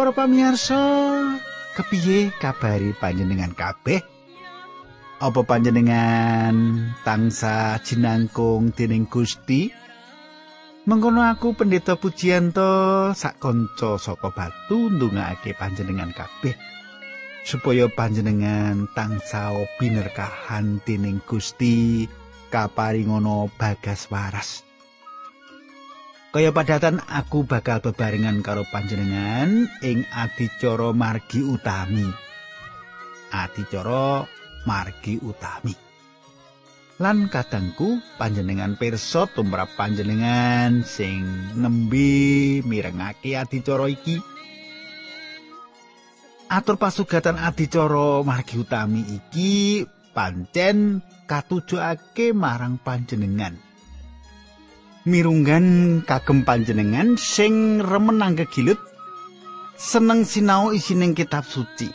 Para pamirsa, kepiye kabari panjenengan kabeh? Apa panjenengan tangsa jinangkung dening Gusti? Mengkono aku pendeta pujianto sak kanca saka batu ndongakake panjenengan kabeh supaya panjenengan tangsa binerkahan dening Gusti kaparingono bagas waras. Kaya padatan aku bakal bebarengan karo panjenengan ing adicara margi utami. Adicara margi utami. lan kadangku panjenengan pirsa tumrap panjenengan sing nembe mirengake adicara iki atur pasugatan adicara margi utami iki pancen katujokake marang panjenengan mirunggan kagem panjenengan sing remen anggegilut seneng sinau isining kitab suci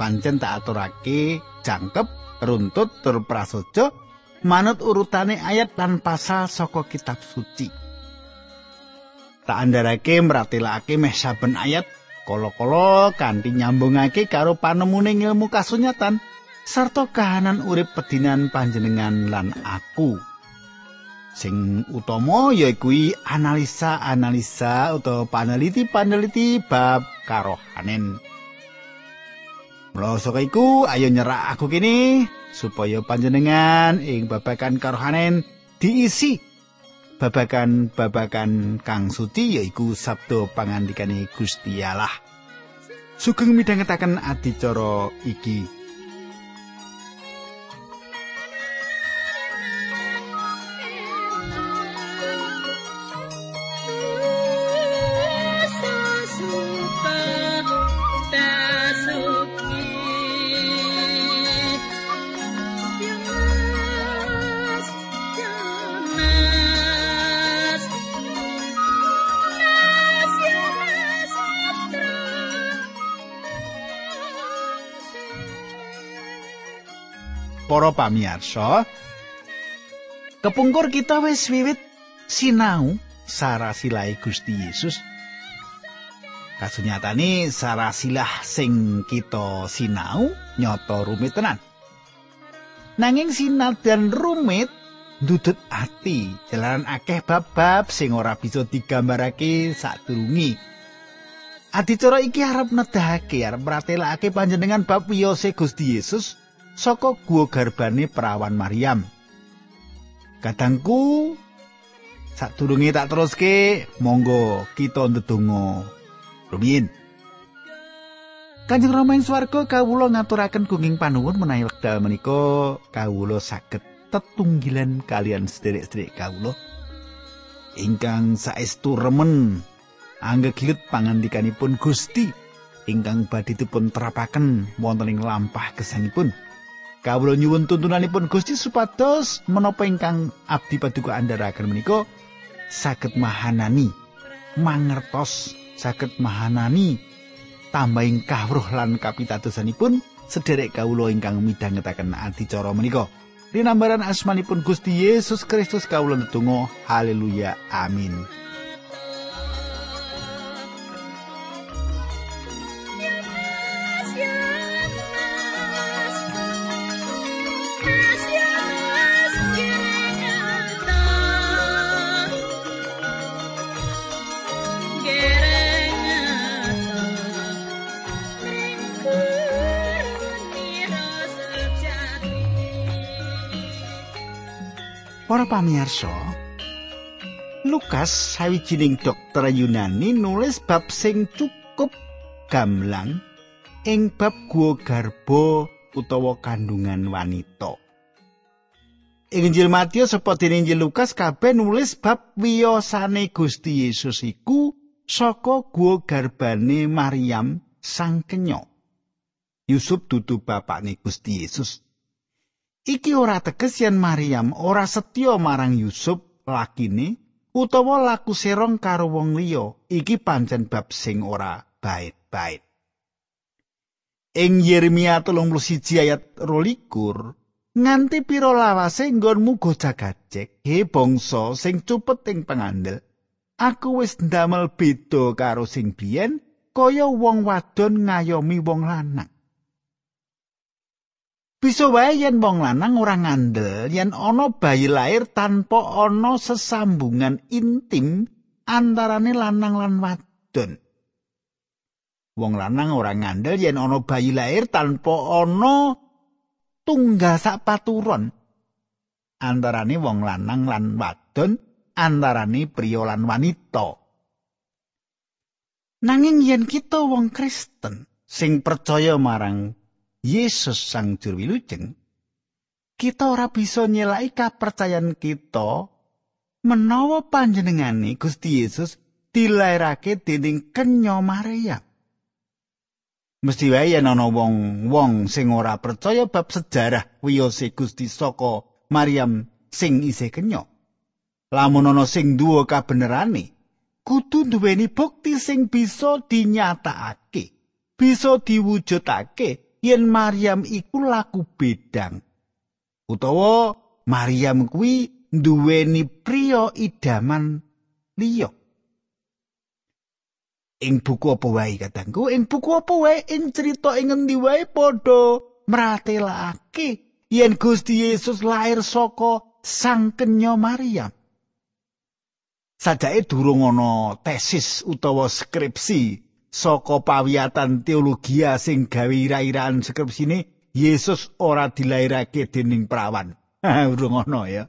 pancen tak aturake jangkep runtut tur prasaja manut urutane ayat lan pasal saka kitab suci. Tak andharake mratelake meh saben ayat kala-kala kanthi nyambungake karo panemune ilmu kasunyatan sarta kahanan urip pedinan panjenengan lan aku. Sing utama yaiku analisa-analisa utawa paneliti-paneliti bab karohanen. Mula saka iku ayo nyerak aku kini supaya panjenengan ing babagan karohanen diisi babagan-babagan kang suci yaiku sabda pangandikane Gusti Allah. Sugeng midhangetaken adicara iki. Para pamirsa. Kepungkur kita wis wiwit sinau sarasilahe Gusti Yesus. Kasunyatane sarasilah sing kita sinau nyata rumit tenan. Nanging dan rumit ndudut ati jalanan akeh bab-bab sing ora bisa digambarake sadurunge. Adicara iki arep nedahake arep mratelakake panjenengan bab wiyose Gusti Yesus saka guwa garbane perawan Maryam. Kadangku sadurunge tak teruske, monggo kita ndedonga. Rumiyin. Kanjeng Rama ing swarga kawula ngaturaken gunging panuwun menawi wekdal menika kawula saged tetunggilan kalian sederek-sederek kawula ingkang saestu remen anggegilut pangandikanipun Gusti ingkang badhe dipun terapaken wonten ing lampah gesangipun. Kawula nyuwun tuntunanipun Gusti supados menapa ingkang abdi paduka andharaken menika saged mahanani mangertos saged mahanani tambahing kawruh lan kapitadosanipun sederek kawula ingkang midhangetaken adicara menika. Rinambaran asmanipun Gusti Yesus Kristus kawula ndedonga haleluya amin. Para pamirsa, Lukas sawijining dokter Yunani nulis bab sing cukup gamblang ing bab guwa garba utawa kandungan wanita. Ing Injil Matius seperti Injil Lukas kabeh nulis bab wiyosane Gusti Yesus iku saka guwa garbane Maryam sang kenya. Yusuf dudu bapakne Gusti Yesus. Iki ora teges yen Maryam ora setya marang Yusuf lakine utawa laku serong karo wong liya. Iki pancen bab sing ora bait-bait. Ing Yeremia 31 ayat 22 nganti pira lawase nggonmu go jagajek he bangsa sing cupet ing pangandel aku wis ndamel beda karo sing biyen kaya wong wadon ngayomi wong lanang. Bisa wae yen wong lanang ora ngandel yen ana bayi lair tanpa ana sesambungan intim antarane lanang lan wadon. Wong lanang ora ngandel yen ana bayi lair tanpa ana tunggal sak paturon antarane wong lanang lan wadon antarane priya lan wanita. Nanging yen kita wong Kristen sing percaya marang Yesus sang juru wilujeng, kita ora bisa nyelaki kapercayan kita menawa panjenengane Gusti Yesus dilairake dening kenya Maria. Mesti wae yen ana wong-wong sing ora percaya bab sejarah wiyose Gusti saka Maryam sing isih kenya. Lamun ana sing duwe kabenerane, kudu duweni bukti sing bisa dinyatakake, bisa diwujudake yen Maryam iku laku bedang. Utawa Maryam kuwi duweni priya idaman liya. Ing buku apa wae katangku ing buku apa wae? Ing crita ing ngendi wae padha mratelake yen Gusti Yesus lair saka sang kenya Maryam. Sajake durung ana tesis utawa skripsi saka pawiyatan teologi sing gawe ira-iraan skripsine Yesus ora dilairake dening prawan. Urung ana ya.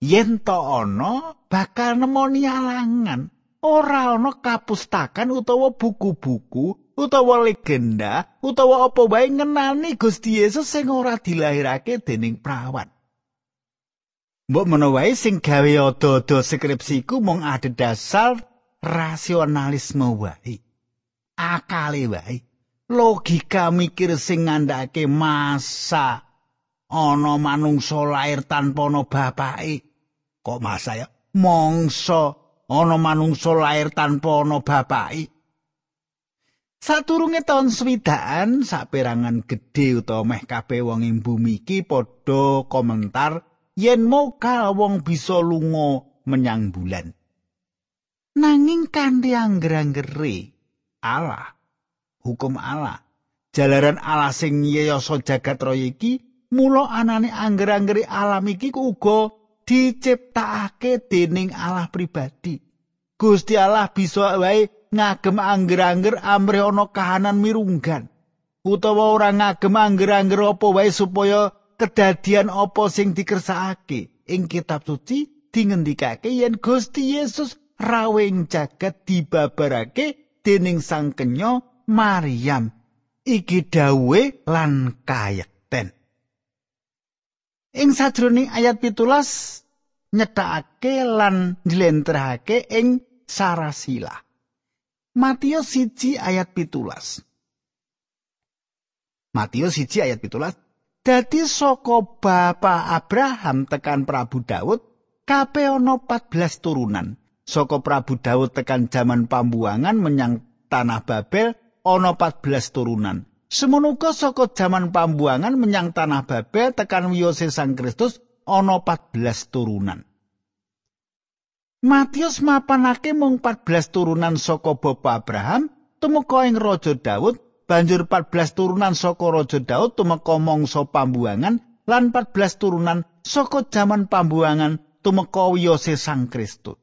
Yen to ana bakal nemoni alangan. Ora ana kapustakan utawa buku-buku utawa legenda utawa apa wae ngenani Gusti Yesus sing ora dilairake dening prawan. Mbok menawa sing gawe odo-odo skripsiku mung adhedhasar rasionalisme wae. Akale wae. Logika mikir sing ngandhake masa ana manungsa lair tanpa ana bapake. Kok masa ya? Mongso ana manungsa lair tanpa ana bapake. Saturunge taun swidaan saperangan gedhe utawa meh kabeh wong ing bumi iki padha komentar yen mokal wong bisa lunga menyang bulan. Nanging kanthi angger-anggere Allah. Hukum Allah. Jalaran Allah sing nyeyasa jagat raya iki mula anane angger-anggere alam iki uga diciptakake dening Allah pribadi. Gusti Allah bisa wae ngagem angger-angger amrih ana kahanan mirunggan utawa ora ngagem angger-angger apa wae supaya kedadian apa sing dikersakake ing kitab suci dingendikake yen Gusti Yesus rawing jagat dibabarake dening sang kenya Maryam. Iki dawuhe lan kayekten. Ing sajroning ayat pitulas nyethake lan njlentrehake ing sarasila Matius siji ayat pitulas. Matius siji ayat pitulas. Dadi saka Bapak Abraham tekan Prabu Daud kabeh ana 14 turunan saka Prabu Daud tekan jaman pambuangan menyang tanah Babel ana 14 turunan. Semono uga saka jaman pambuangan menyang tanah Babel tekan wiyose Sang Kristus ana 14 turunan. Matius mapanake mung 14 turunan saka bapa Abraham tumeka ing Raja Daud, banjur 14 turunan saka Raja Daud tumeka mangsa pambuangan lan 14 turunan saka jaman pambuangan tumeka wiyose Sang Kristus.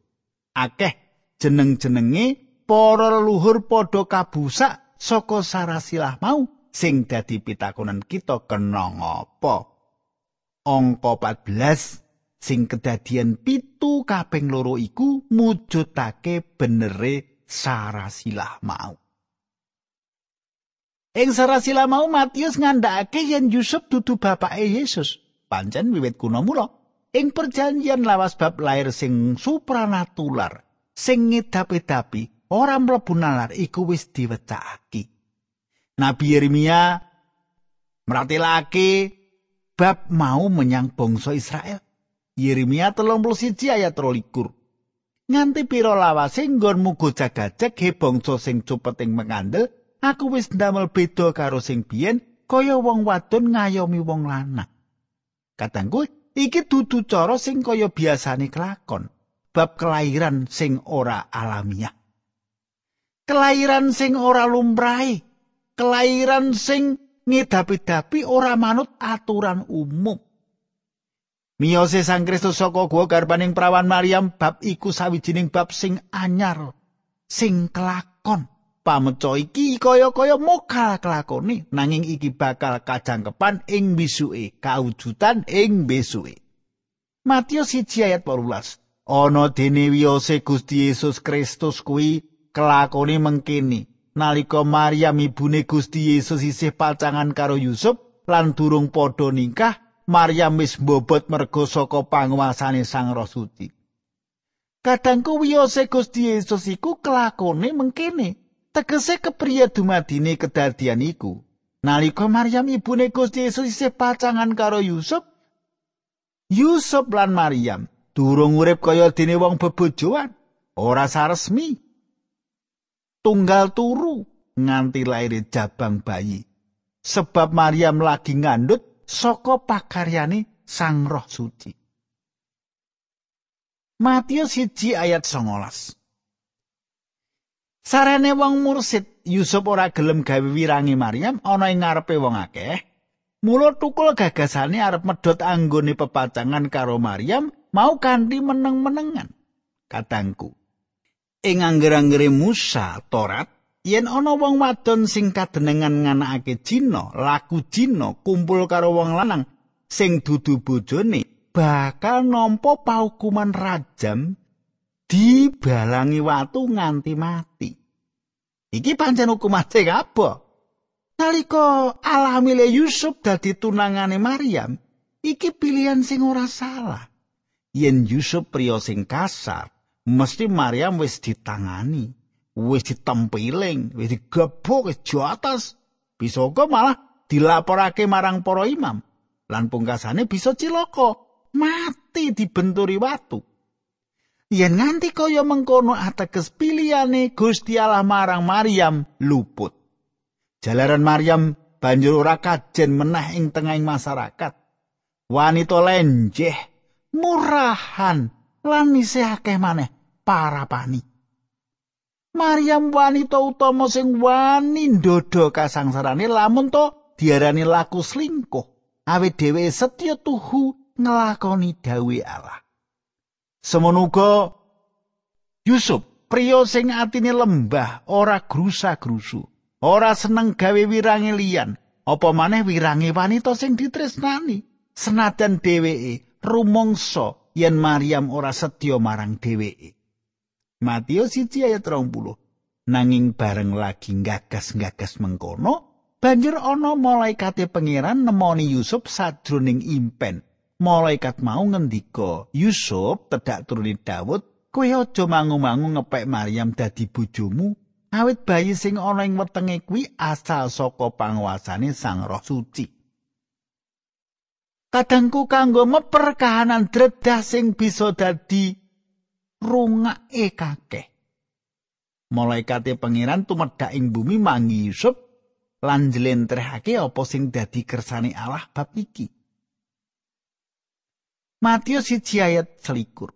Akeh jeneng-jenenge para leluhur padha kabusak saka sarasilah mau sing dadi pitakonan kita kena ngapa? Angka 14 sing kedadian pitu kaping loro iku mujudake benere sarasilah mau. Ing sarasilah mau Matius ngandhakake yen Yusuf dudu bapake Yesus. Pancen wiwit kuna mula ing perjanjian lawas bab lair sing supranatular sing ngedap-edapi ora mlebu nalar iku wis diwecaki Nabi Yeremia meratelake bab mau menyang bangsa Israel. Yeremia 31 ayat 23 nganti pira lawase nggonmu gojag-gajag he bangsa sing cupeting mengandel aku wis ndamel beda karo sing biyen kaya wong wadon ngayomi wong lanang. Katangku iki dudu cara sing kaya biasane kelakon bab kelahiran sing ora alamiah Kelairan sing ora lumrahe, kelairan sing ngedapi-dapi ora manut aturan umum. Miyose Sang Kristus saka gua garbaning prawan Maryam bab iku sawijining bab sing anyar, sing kelakon. Pameco iki kaya-kaya mokal kelakone nanging iki bakal kajangkepan ing bisuke, kaujutan ing besuke. Matius 1 ayat 18. Ana dene wiyose Gusti Yesus Kristus kuwi kelakone mengkini nalika Maryam ibune Gusti Yesus isih pacangan karo Yusuf lan durung padha nikah Maryam wis mbobot merga saka panguasane Sang Roh Suci Kadangku wiyose Gusti Yesus iku kelakone mengkini tegese kepriye dumadine kedadian iku nalika Maryam ibune Gusti Yesus isih pacangan karo Yusuf Yusuf lan Maryam durung urip kaya dene wong bebojoan, ora saresmi. Tunggal turu nganti lair jabang bayi. Sebab Maryam lagi ngandut saka pakaryane Sang Roh Suci. Matius 1 ayat 19. Sarene wong mursid Yusuf ora gelem gawe wirangi Maryam ana ing ngarepe wong akeh Mula tukul gagasane arep medhot anggone pepacangan karo Maryam mau kanthi meneng-menengan. Katangku. Ing angger-anggere Musa Torat, yen ana wong wadon sing kadenengan nganakake Cina, laku Cina kumpul karo wong lanang sing dudu bojone, bakal nampa paukuman rajam dibalangi watu nganti mati. Iki pancen hukuman sing apa? Nalika alamile Yusuf dadi tunangane Maryam, iki pilihan sing ora salah. Yen Yusuf priya sing kasar, mesti Maryam wis ditangani, wis ditempiling, wis digebuk wis jotos. Bisa malah dilaporake marang para imam. Lan pungkasane bisa cilaka, mati dibenturi watu. Yen nganti kaya mengkono ateges pilihane Gusti Allah marang Maryam luput. Jalaran Maryam banjur ora kajen meneh ing tengahing masyarakat. Wanita lenjeh, murahan, lan isih akeh maneh para pani. Maryam wanita utama sing wani ndodo kasangsarane lamun to diarani laku selingkuh. Awit dhewe setya tuhu nglakoni dawuh Allah. Semono Yusuf, priya sing atine lembah ora grusa-grusu. ora seneng gawe wirange liyan apa maneh wirange wanita sing ditresnani? Senajan dheweke rumangsa yen Maryam ora setya marang dheweke. Matius 1 ayat 30 nanging bareng lagi gagas-gagas mengkono banjur ana malaikate pangeran nemoni Yusuf sajroning impen malaikat mau ngendika Yusuf tedak turuni Daud kowe aja mangu-mangu ngepek Maryam dadi bojomu awit bayi sing ana ing wetenge kuwi asal saka panguasane Sang Roh Suci. Kadangku kanggo meper kahanan dredah sing bisa dadi rungake kakeh. Malaikate pangeran tumedhak ing bumi mangi Yusuf lan jlentrehake apa sing dadi kersane Allah bab iki. Matius 1 ayat selikur.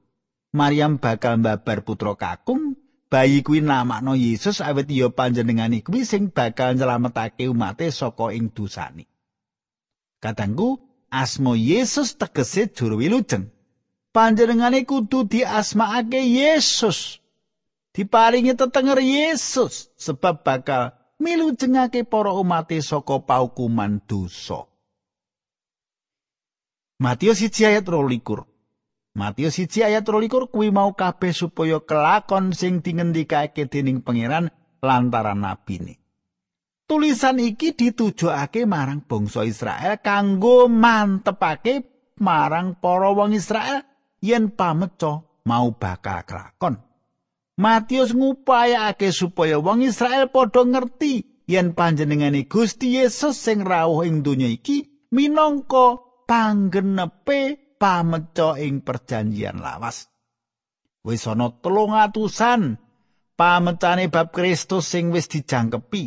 Maryam bakal mbabar putra kakung bayi kuwi namakno Yesus awit ya panjenengane kuwi sing bakal nyelametake umate saka ing dosane. Katanggu, asma Yesus tegese juru wilujeng. Panjenengane kudu diasmaake Yesus. Diparingi tetenger Yesus sebab bakal milujengake para umate saka paukuman dosa. Matius 1 ayat 22. Matius 1 ayat 23 kuwi mau kabeh supaya kelakon sing dingendikake dening pangeran lantaran nabine. Tulisan iki ditujokake marang bangsa Israel kanggo mantepake marang para wong Israel yen pameca mau bakal kelakon. Matius ngupayake supaya wong Israel padha ngerti yen panjenengane Gusti Yesus sing rawuh ing donya iki minangka panggenepe pameca ing perjanjian lawas. Wis ana telung atusan pamecane bab Kristus sing wis dijangkepi.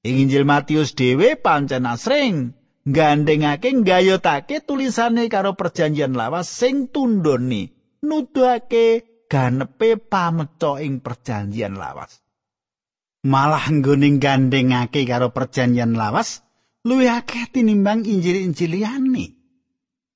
Ing Injil Matius dhewe pancen asring gandengake nggayutake tulisane karo perjanjian lawas sing tundone nuduhake ganepe pameca ing perjanjian lawas. malah nggone gandengake karo perjanjian lawas luwih akeh tinimbang injil-injil liyane.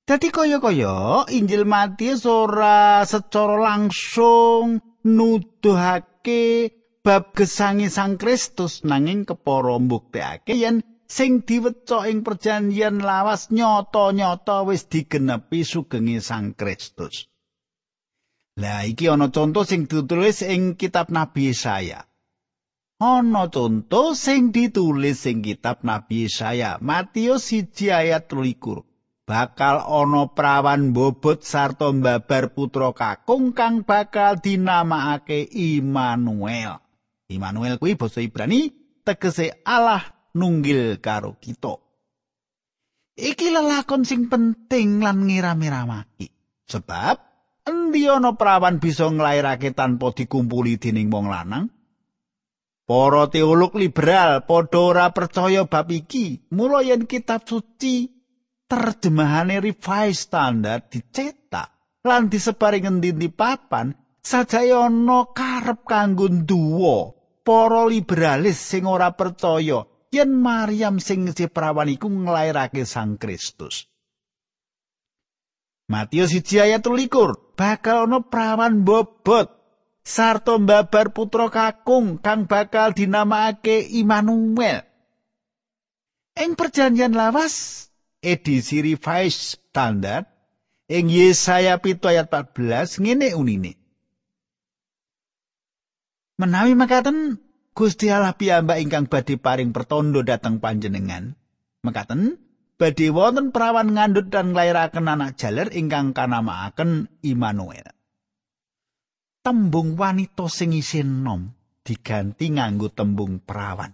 Dadi kaya-kaya Injil Matius ora secara langsung nuduhake bab gesangi Sang Kristus nanging kepara mbuktekake yen sing diweca ing perjanjian lawas nyata-nyata wis digenepi sugenge Sang Kristus. Lah iki ana contoh sing ditulis ing kitab Nabi Yesaya. Ana contoh sing ditulis ing kitab Nabi Yesaya, Matius 1 ayat 23. Bakal ana prawan bobot sarta mbabar putra kakung kang bakal dinamakake Immanuel. Immanuel kuwi basa Ibrani tegese Allah nunggil karo kita. Iki lelakon sing penting lan ngira-miramaki. Sebab endi ana prawan bisa nglairake tanpa dikumpuli dening wong lanang? Para teolog liberal padha ora percaya bab iki. Mula yen kitab suci terjemahane revised standard dicetak lan disebari ngendi papan sajaya ana karep kanggo duwa para liberalis sing ora percaya yen Maryam sing ngisi prawan iku nglairake Sang Kristus. Matius 1 ayat 13 bakal ana prawan bobot sarta mbabar putra kakung kang bakal dinamakake Immanuel. Ing perjanjian lawas edisi revised standard ing Yesaya 7 ayat 14 ngene unine. Menawi makaten Gusti Allah piyambak ingkang badhe paring pertondo dhateng panjenengan, mekaten badhe wonten perawan ngandhut dan nglairaken anak jaler ingkang kanamaaken Immanuel. Tembung wanita sing isin nom diganti nganggo tembung perawan.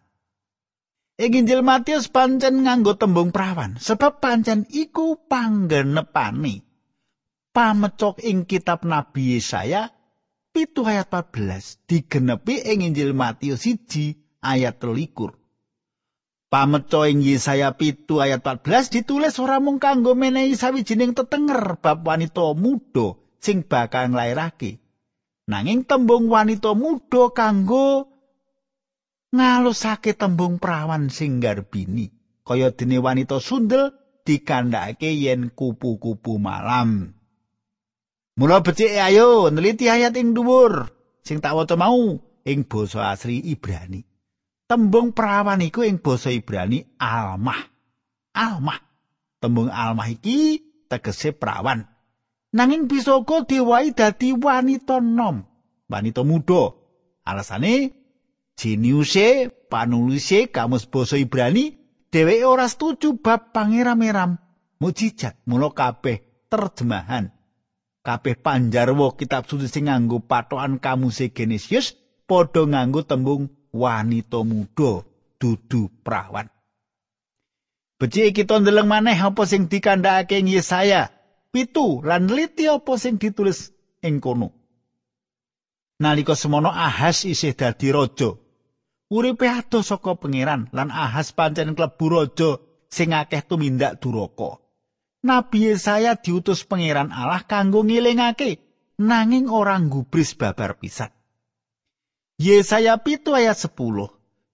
Ing Injil Matius pancen nganggo tembung prawan, sebab pancen iku panggenepane pamecok ing kitab Nabi Yesaya pitu ayat 14 digenepi ing Injil Matius 1 ayat 13. Pameco ing Yesaya pitu ayat 14 ditulis ora mung kanggo menehi sawijining tetenger bab wanita muda sing bakal nglairake. Nanging tembung wanita muda kanggo ngalusake tembung prawan sing garbini kaya dene wanita sundel dikandhake yen kupu-kupu malam. Mula becik ayo neliti ayat ing dhuwur sing tak waca mau ing basa asli Ibrani. Tembung prawan iku ing basa Ibrani almah. Almah. Tembung almah iki tegese prawan nanging bisa uga diwai dadi wanita nom wanita muda. Alasane Jeniuse panulise kamus basa Ibrani dheweke ora setuju bab pangeram-eram. Mujizat mula kabeh terjemahan. Kabeh panjarwa kitab suci sing nganggo patokan kamuse Genesius padha nganggo tembung wanita muda dudu prawan. Becik kita ndeleng maneh apa sing dikandhakake Yesaya? Pitu lan liti apa sing ditulis ing kono. Nalika semono Ahas isih dadi raja uripe ado saka pangeran lan ahas pancen klebu raja sing akeh tumindak duraka. Nabi Yesaya diutus pangeran Allah kanggo ngilingake nanging ora gubris babar pisan. Yesaya pitu ayat 10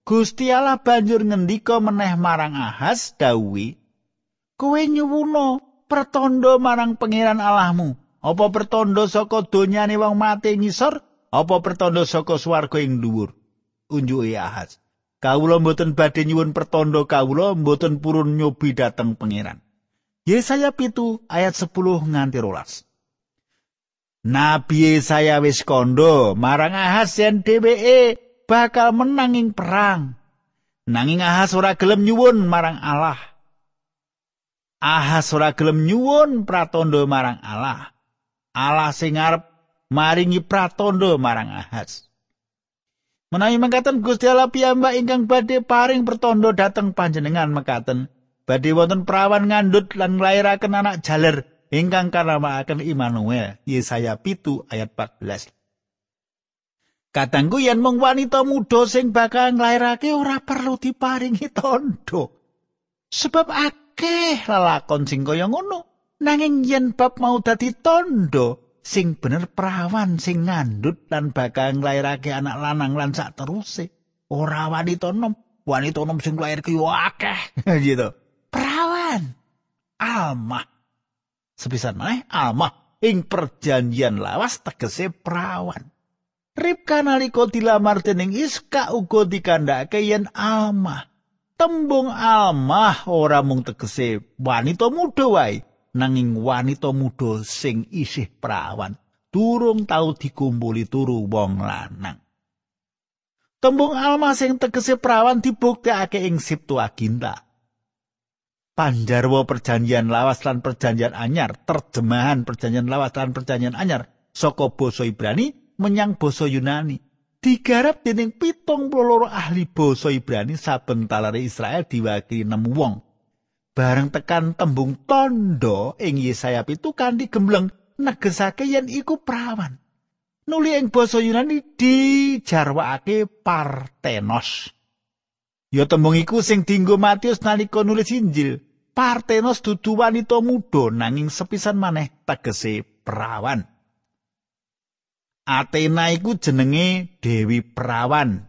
Gusti Allah banjur ngendika meneh marang Ahas dawuhe Kowe nyuwuna pertondo marang pangeran Allahmu apa pertondo saka donyane wong mati ngisor apa pertondo saka swarga ing dhuwur unjuke Ahaz. Kawula mboten badhe nyuwun pertondo kawula mboten purun nyobi dateng pangeran. Yesaya pitu ayat 10 nganti rolas. Nabi Yesaya wis kondo marang Ahaz yen dheweke bakal menang ing perang. Nanging Ahaz ora gelem nyuwun marang Allah. Ahaz ora gelem nyuwun pratondo marang Allah. Allah sing arep maringi pratondo marang Ahaz. Menawi mekaten Gusti Allah piyambak ingkang badhe paring pertondo dhateng panjenengan mekaten badhe wonten perawan ngandhut lan nglairaken anak jaler ingkang karamakaken Immanuel Yesaya pitu ayat 14 Katanggu yen mung wanita muda sing bakal nglairake ora perlu diparingi tondo sebab akeh lalakon sing kaya ngono nanging yen bab mau dadi tondo sing bener perawan sing ngandut lan bakal nglairake anak lanang lan sak teruse ora wanita nom wanita nom sing lahir ki akeh gitu. Perawan. Almah sepisan maneh almah ing perjanjian lawas tegese perawan. Ribka nalika dilamar dening Iska uga dikandhake yen almah tembung almah ora mung tegese wanita muda wae nanging wanita muda sing isih perawan durung tau dikumpuli turu wong lanang. Tembung almah sing tegese perawan dibuktekake ing Septuaginta panjarwa perjanjian lawas lan perjanjian anyar terjemahan perjanjian lawas lan perjanjian anyar saka basa Ibrani menyang basa Yunani digarap dening pitung puluh ahli basa Ibrani saben talare Israel diwakili nemu wong bareng tekan tembung tondo ing Yesaya pitu kanthi gembleng negesake yen iku prawan nuli ing basa Yunani dijarwakake Partenos Ya tembung iku sing dienggo Matius nalika nulis Injil. Partenos dudu wanita muda nanging sepisan maneh tegese perawan. Athena iku jenenge Dewi Perawan.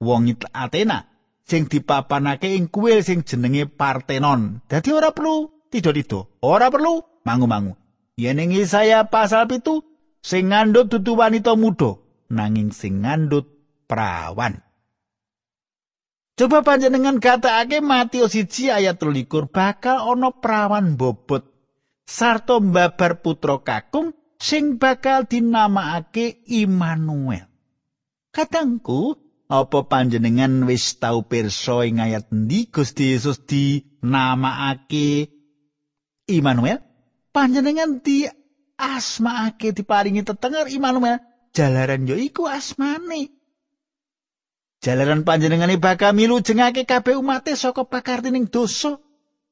Wong Athena sing dipapanake ing kuil sing jenenge Partenon. Dadi ora perlu tido-tido, ora perlu mangu-mangu. Yen ing Yesaya pasal pitu sing ngandhut dudu wanita muda nanging sing ngandhut perawan. Coba panjenengan gatekake Matius 1 ayat 23 bakal ana prawan bobot sarta mbabar putra kakung sing bakal dinamakake Immanuel. Katangku, apa panjenengan wis tau pirsa ing ayat ndi Gusti Yesus dinamakake Immanuel? Panjenengan di asmaake diparingi tetenger Immanuel, jalaran yo iku asmane. Jalaran panjenengane bakal milu jengake kabeh umate saka pakartining dosa.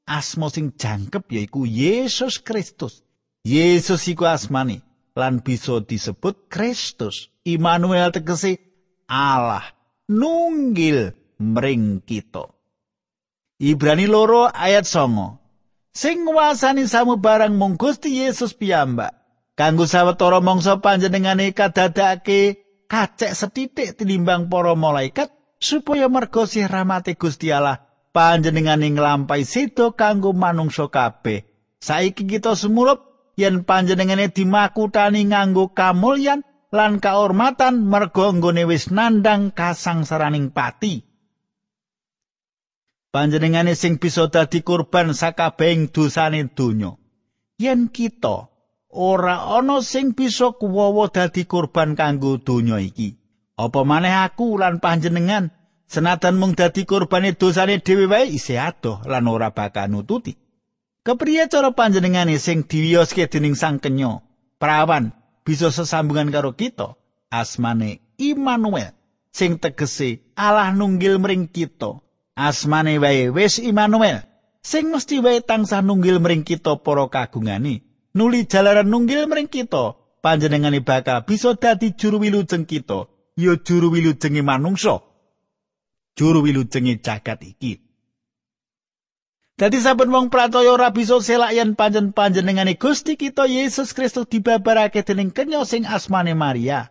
Asma sing jangkep yaiku Yesus Kristus. Yesus iku asmane lan bisa disebut Kristus. Immanuel tegese Allah nunggil mring kita. Ibrani loro ayat songo. Sing nguasani samu barang mung Gusti Yesus piyambak. Kanggo sawetara mangsa panjenengane kadadake kacek setitik tinimbang para malaikat supaya merga sih rahmate Gusti Allah panjenengane nglampahi sedo kanggo manungsa kabeh. Saiki kita sumurup yen panjenengane dimakutani nganggo kamulyan lan kaurmatan merga nggone wis nandang kasangsaraning pati. Panjenengane sing bisa dadi kurban sakabehing dosane donya. Yen kita ora ana sing bisa kuwawa dadi kurban kanggo donya iki. Apa maneh aku lan panjenengan senajan mung dadi kurbane dosane dhewe wae isih adoh lan ora bakal nututi. Kepriye cara panjenengane sing diwiyoske dening Sang Kenya, prawan bisa sesambungan karo kita? Asmane Immanuel sing tegese Allah nunggil mring kita. Asmane wae wis Immanuel sing mesti wae tansah nunggil mring kita para kagungane. nuli jalaran nunggil mring kita panjenengane bakal bisa dadi juru wilujeng kita ya juru wilujenge manungsa juru wilujenge jagat iki Dadi saben wong pracaya ora bisa selak yen panjen panjenengane Gusti kita Yesus Kristus dibabarake dening kenya sing asmane Maria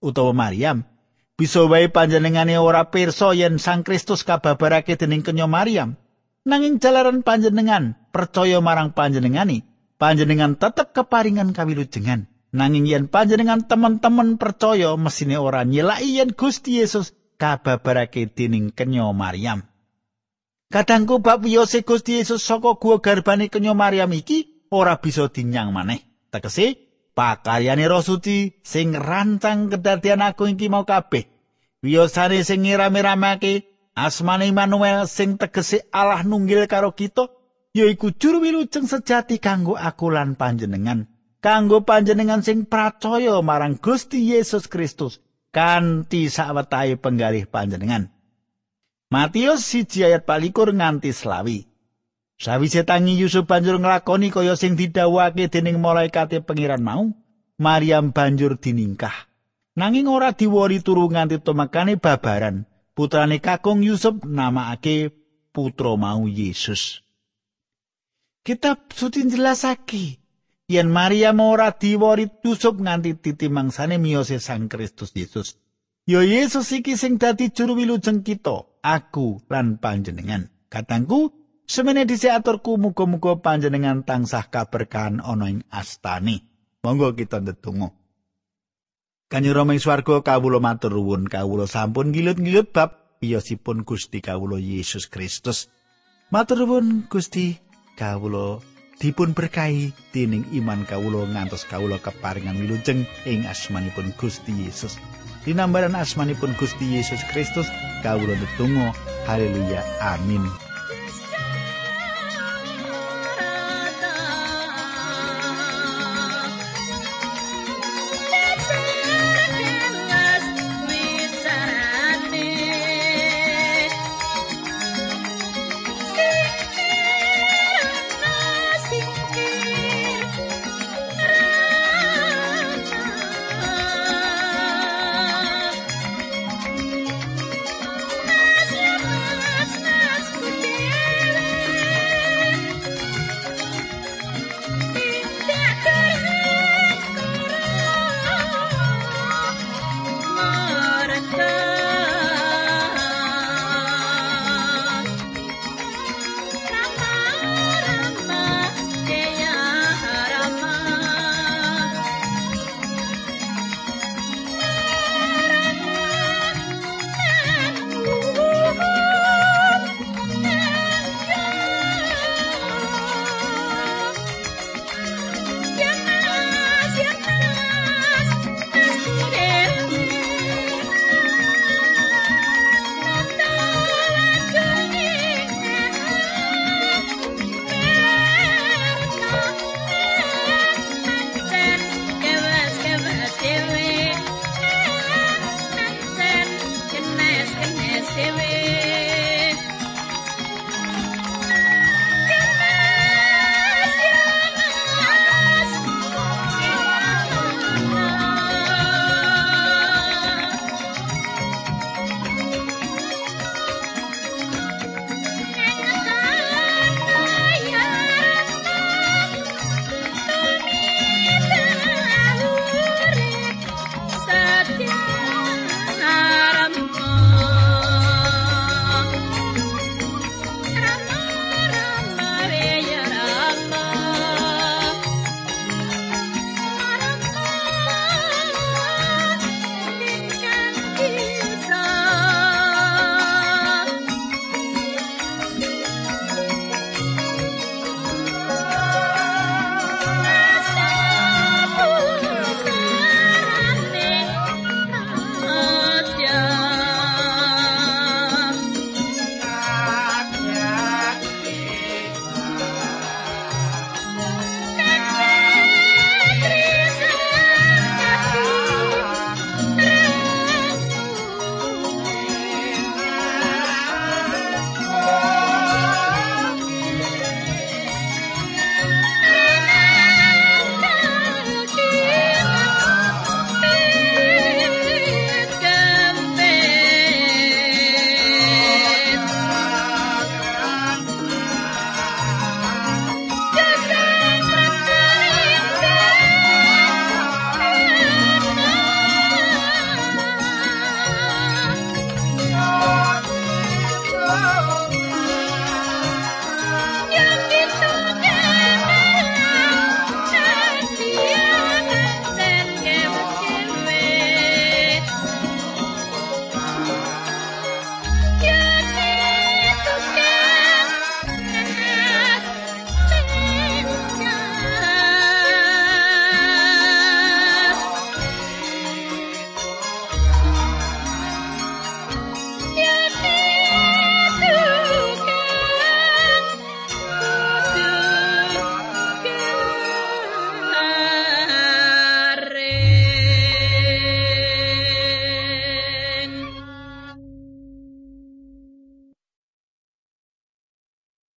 utawa Maryam bisa wae panjenengane ora pirsa yen Sang Kristus kababarake dening kenya Maryam nanging jalaran panjenengan percaya marang panjenengane panjenengan tetep keparingan kawilujengan. Nanging yen panjenengan teman-teman percaya mesine ora nyelaki yen Gusti Yesus kababarake dening kenya Maryam. Kadangku bab wiyose Gusti Yesus saka gua garbane kenya Maryam iki ora bisa dinyang maneh. Tegese pakaryane Roh Suci sing rancang kedadian aku iki mau kabeh. Wiyosane sing ngira-miramake asmane Immanuel sing tegese Allah nunggil karo kita yaiku juru wilujeng sejati kanggo aku lan panjenengan kanggo panjenengan sing percaya marang Gusti Yesus Kristus kanthi sawetahe penggalih panjenengan Matius siji ayat palikur nganti selawi. Sawise tangi Yusuf banjur nglakoni kaya sing didhawuhake dening malaikate pangeran mau Maryam banjur diningkah. Nanging ora diwori turu nganti tumakane babaran putrane kakung Yusuf namakake putra mau Yesus. Kitab suci jelasake yen Maria ora diwori tusuk nganti titi mangsane miyose Sang Kristus Yesus. Ya Yesus iki sing dadi juru wilujeng kita, aku lan panjenengan. Katangku, semene dhisik aturku muga-muga panjenengan tansah kaberkahan ana ing astane. Monggo kita ndedonga. Kanjeng Rama ing swarga kawula matur nuwun kawula sampun ngilut-ngilut bab piyosipun Gusti kawula Yesus Kristus. Matur nuwun Gusti kawula dipun berkahi dening iman kawula ngantos kawula keparingan wilujeng ing asmanipun Gusti Yesus. Dinambaran asmanipun Gusti Yesus Kristus kawula netunggal haleluya. Amin